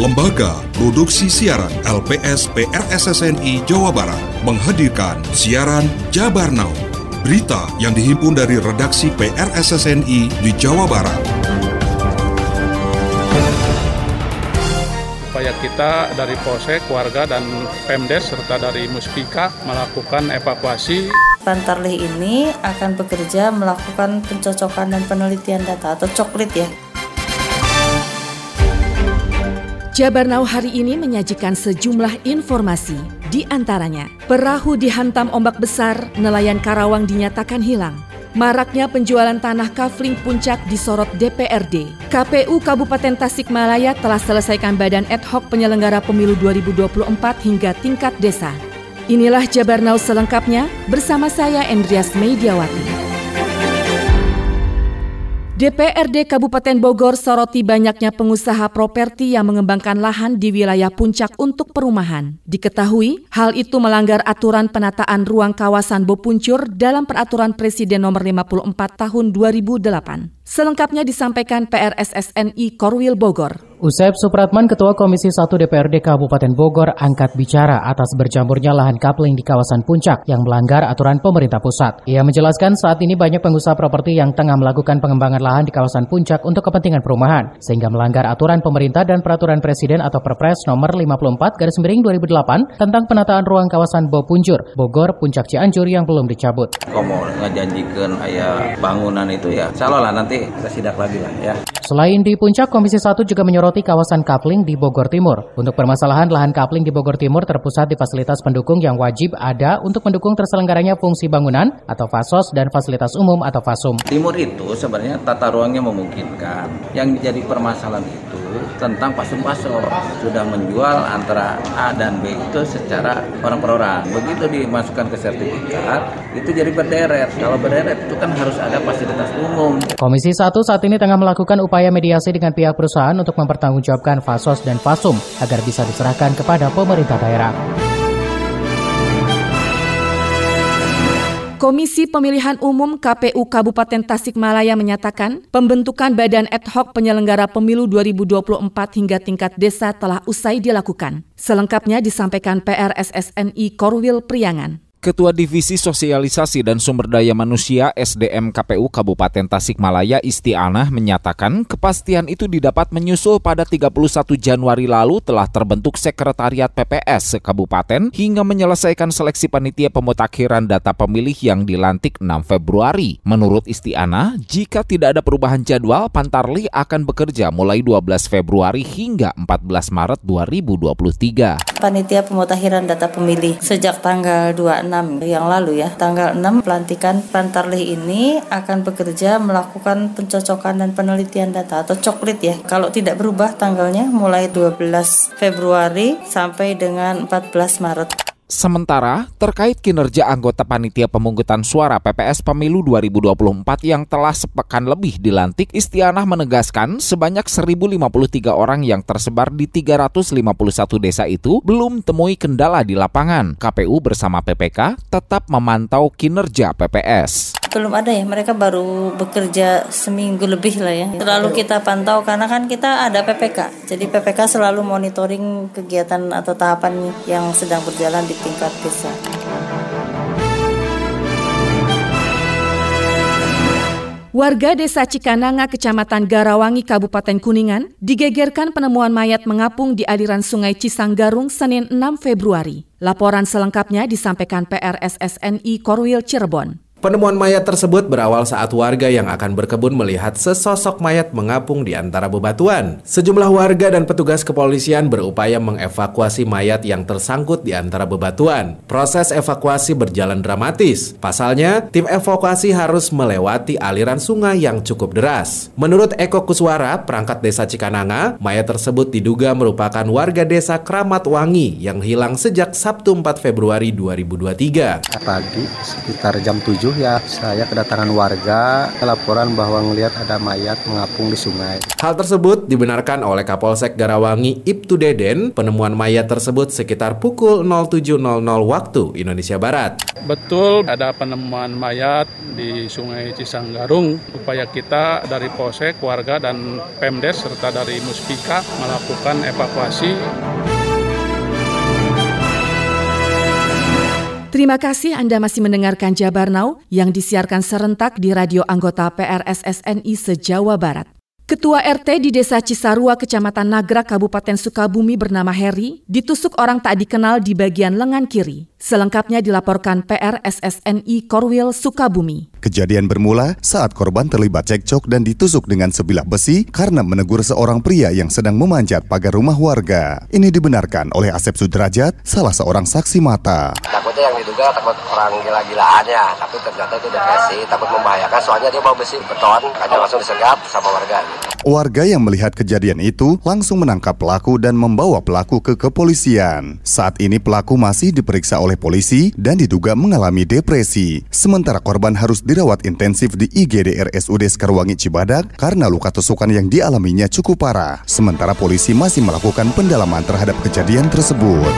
Lembaga Produksi Siaran LPS PRSSNI Jawa Barat menghadirkan siaran Jabar Now. Berita yang dihimpun dari redaksi PRSSNI di Jawa Barat. Upaya kita dari Polsek, warga, dan Pemdes serta dari Muspika melakukan evakuasi Pantarlih ini akan bekerja melakukan pencocokan dan penelitian data atau coklit ya Jabar Now hari ini menyajikan sejumlah informasi. Di antaranya, perahu dihantam ombak besar, nelayan Karawang dinyatakan hilang. Maraknya penjualan tanah kafling puncak disorot DPRD. KPU Kabupaten Tasikmalaya telah selesaikan badan ad hoc penyelenggara pemilu 2024 hingga tingkat desa. Inilah Jabar Now selengkapnya bersama saya Endrias Mediawati. DPRD Kabupaten Bogor soroti banyaknya pengusaha properti yang mengembangkan lahan di wilayah puncak untuk perumahan. Diketahui, hal itu melanggar aturan penataan ruang kawasan Bopuncur dalam Peraturan Presiden Nomor 54 Tahun 2008. Selengkapnya disampaikan PRSSNI Korwil Bogor. Usep Supratman, Ketua Komisi 1 DPRD Kabupaten Bogor, angkat bicara atas berjamurnya lahan kapling di kawasan puncak yang melanggar aturan pemerintah pusat. Ia menjelaskan saat ini banyak pengusaha properti yang tengah melakukan pengembangan lahan di kawasan puncak untuk kepentingan perumahan, sehingga melanggar aturan pemerintah dan peraturan presiden atau Perpres nomor 54 garis miring 2008 tentang penataan ruang kawasan Bopunjur, Bogor, Puncak Cianjur yang belum dicabut. Kamu ngejanjikan ayah bangunan itu ya, salah lah nanti kita sidak lagi lah ya. Selain di puncak, Komisi 1 juga menyoroti menyoroti kawasan kapling di Bogor Timur. Untuk permasalahan lahan kapling di Bogor Timur terpusat di fasilitas pendukung yang wajib ada untuk mendukung terselenggaranya fungsi bangunan atau fasos dan fasilitas umum atau fasum. Timur itu sebenarnya tata ruangnya memungkinkan. Yang jadi permasalahan itu tentang pasum-pasor sudah menjual antara A dan B itu secara orang per orang. Begitu dimasukkan ke sertifikat itu jadi berderet. Kalau berderet itu kan harus ada fasilitas umum. Komisi 1 saat ini tengah melakukan upaya mediasi dengan pihak perusahaan untuk memper mempertanggungjawabkan Fasos dan Fasum agar bisa diserahkan kepada pemerintah daerah. Komisi Pemilihan Umum KPU Kabupaten Tasikmalaya menyatakan pembentukan badan ad hoc penyelenggara pemilu 2024 hingga tingkat desa telah usai dilakukan. Selengkapnya disampaikan PRSSNI Korwil Priangan. Ketua Divisi Sosialisasi dan Sumber Daya Manusia SDM KPU Kabupaten Tasikmalaya Istianah menyatakan kepastian itu didapat menyusul pada 31 Januari lalu telah terbentuk Sekretariat PPS Kabupaten hingga menyelesaikan seleksi panitia pemutakhiran data pemilih yang dilantik 6 Februari. Menurut Istianah, jika tidak ada perubahan jadwal, Pantarli akan bekerja mulai 12 Februari hingga 14 Maret 2023. Panitia pemutakhiran data pemilih sejak tanggal 26 6 yang lalu ya. Tanggal 6 pelantikan Pantarlih ini akan bekerja melakukan pencocokan dan penelitian data atau coklit ya. Kalau tidak berubah tanggalnya mulai 12 Februari sampai dengan 14 Maret. Sementara, terkait kinerja anggota panitia pemungutan suara PPS Pemilu 2024 yang telah sepekan lebih dilantik, Istianah menegaskan sebanyak 1.053 orang yang tersebar di 351 desa itu belum temui kendala di lapangan. KPU bersama PPK tetap memantau kinerja PPS belum ada ya mereka baru bekerja seminggu lebih lah ya selalu kita pantau karena kan kita ada PPK jadi PPK selalu monitoring kegiatan atau tahapan yang sedang berjalan di tingkat desa. Warga Desa Cikananga, Kecamatan Garawangi, Kabupaten Kuningan, digegerkan penemuan mayat mengapung di aliran Sungai Cisanggarung Senin 6 Februari. Laporan selengkapnya disampaikan PRSSNI Korwil Cirebon. Penemuan mayat tersebut berawal saat warga yang akan berkebun melihat sesosok mayat mengapung di antara bebatuan. Sejumlah warga dan petugas kepolisian berupaya mengevakuasi mayat yang tersangkut di antara bebatuan. Proses evakuasi berjalan dramatis. Pasalnya, tim evakuasi harus melewati aliran sungai yang cukup deras. Menurut Eko Kuswara, perangkat desa Cikananga, mayat tersebut diduga merupakan warga desa Kramat Wangi yang hilang sejak Sabtu 4 Februari 2023. Pagi sekitar jam 7 ya saya kedatangan warga laporan bahwa melihat ada mayat mengapung di sungai. Hal tersebut dibenarkan oleh Kapolsek Garawangi Ibtu Deden. Penemuan mayat tersebut sekitar pukul 07.00 waktu Indonesia Barat. Betul ada penemuan mayat di Sungai Cisanggarung. Upaya kita dari Polsek, warga dan Pemdes serta dari Muspika melakukan evakuasi Terima kasih Anda masih mendengarkan Jabar Now yang disiarkan serentak di radio anggota PRSSNI se-Jawa Barat. Ketua RT di Desa Cisarua, Kecamatan Nagrak, Kabupaten Sukabumi bernama Heri, ditusuk orang tak dikenal di bagian lengan kiri. Selengkapnya dilaporkan PRSSNI Korwil Sukabumi. Kejadian bermula saat korban terlibat cekcok dan ditusuk dengan sebilah besi karena menegur seorang pria yang sedang memanjat pagar rumah warga. Ini dibenarkan oleh Asep Sudrajat, salah seorang saksi mata. Takutnya yang diduga takut orang gila-gilaan ya, tapi ternyata itu depresi, takut membahayakan soalnya dia bawa besi beton, hanya langsung disergap sama warga. Warga yang melihat kejadian itu langsung menangkap pelaku dan membawa pelaku ke kepolisian. Saat ini pelaku masih diperiksa oleh polisi dan diduga mengalami depresi. Sementara korban harus dirawat intensif di IGD RSUD Sekarwangi Cibadak karena luka tusukan yang dialaminya cukup parah. Sementara polisi masih melakukan pendalaman terhadap kejadian tersebut.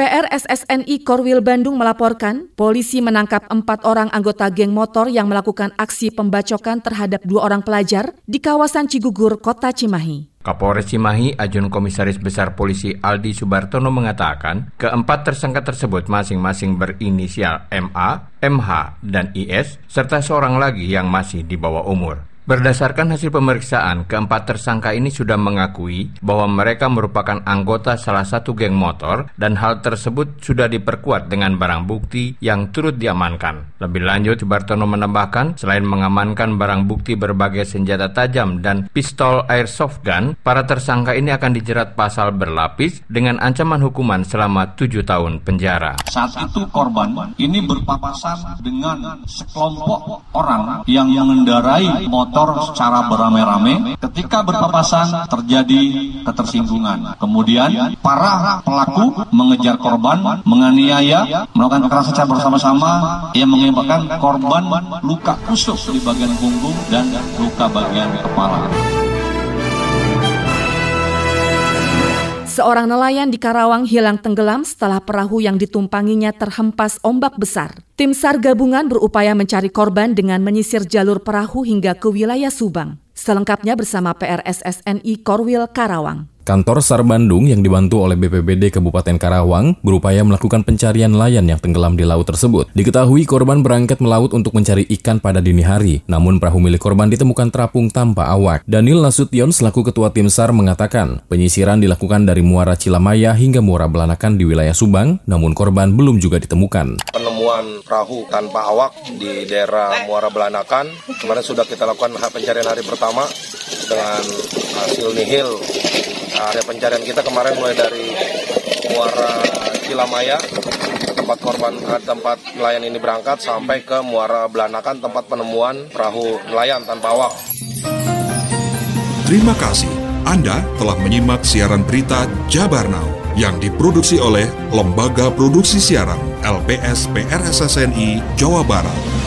PRSSNI Korwil Bandung melaporkan, polisi menangkap empat orang anggota geng motor yang melakukan aksi pembacokan terhadap dua orang pelajar di kawasan Cigugur, Kota Cimahi. Kapolres Cimahi, Ajun Komisaris Besar Polisi Aldi Subartono mengatakan, keempat tersangka tersebut masing-masing berinisial MA, MH, dan IS, serta seorang lagi yang masih di bawah umur. Berdasarkan hasil pemeriksaan, keempat tersangka ini sudah mengakui bahwa mereka merupakan anggota salah satu geng motor dan hal tersebut sudah diperkuat dengan barang bukti yang turut diamankan. Lebih lanjut, Bartono menambahkan, selain mengamankan barang bukti berbagai senjata tajam dan pistol airsoft gun, para tersangka ini akan dijerat pasal berlapis dengan ancaman hukuman selama tujuh tahun penjara. Saat itu korban ini berpapasan dengan sekelompok orang yang mengendarai motor motor secara beramai-ramai. Ketika berpapasan terjadi ketersinggungan. Kemudian para pelaku mengejar korban, menganiaya, melakukan kekerasan secara bersama-sama yang mengakibatkan korban luka tusuk di bagian punggung dan luka bagian kepala. Seorang nelayan di Karawang hilang tenggelam setelah perahu yang ditumpanginya terhempas ombak besar. Tim SAR gabungan berupaya mencari korban dengan menyisir jalur perahu hingga ke wilayah Subang. Selengkapnya bersama PRSSNI Korwil Karawang. Kantor SAR Bandung yang dibantu oleh BPBD Kabupaten Karawang berupaya melakukan pencarian nelayan yang tenggelam di laut tersebut. Diketahui korban berangkat melaut untuk mencari ikan pada dini hari, namun perahu milik korban ditemukan terapung tanpa awak. Daniel Nasution selaku ketua tim SAR mengatakan, penyisiran dilakukan dari Muara Cilamaya hingga Muara Belanakan di wilayah Subang, namun korban belum juga ditemukan. Penemuan perahu tanpa awak di daerah Muara Belanakan, kemarin sudah kita lakukan pencarian hari pertama dengan hasil nihil area pencarian kita kemarin mulai dari Muara Cilamaya tempat korban eh, tempat nelayan ini berangkat sampai ke Muara Belanakan tempat penemuan perahu nelayan tanpa awak. Terima kasih. Anda telah menyimak siaran berita Jabar Now yang diproduksi oleh Lembaga Produksi Siaran LPS PRSSNI Jawa Barat.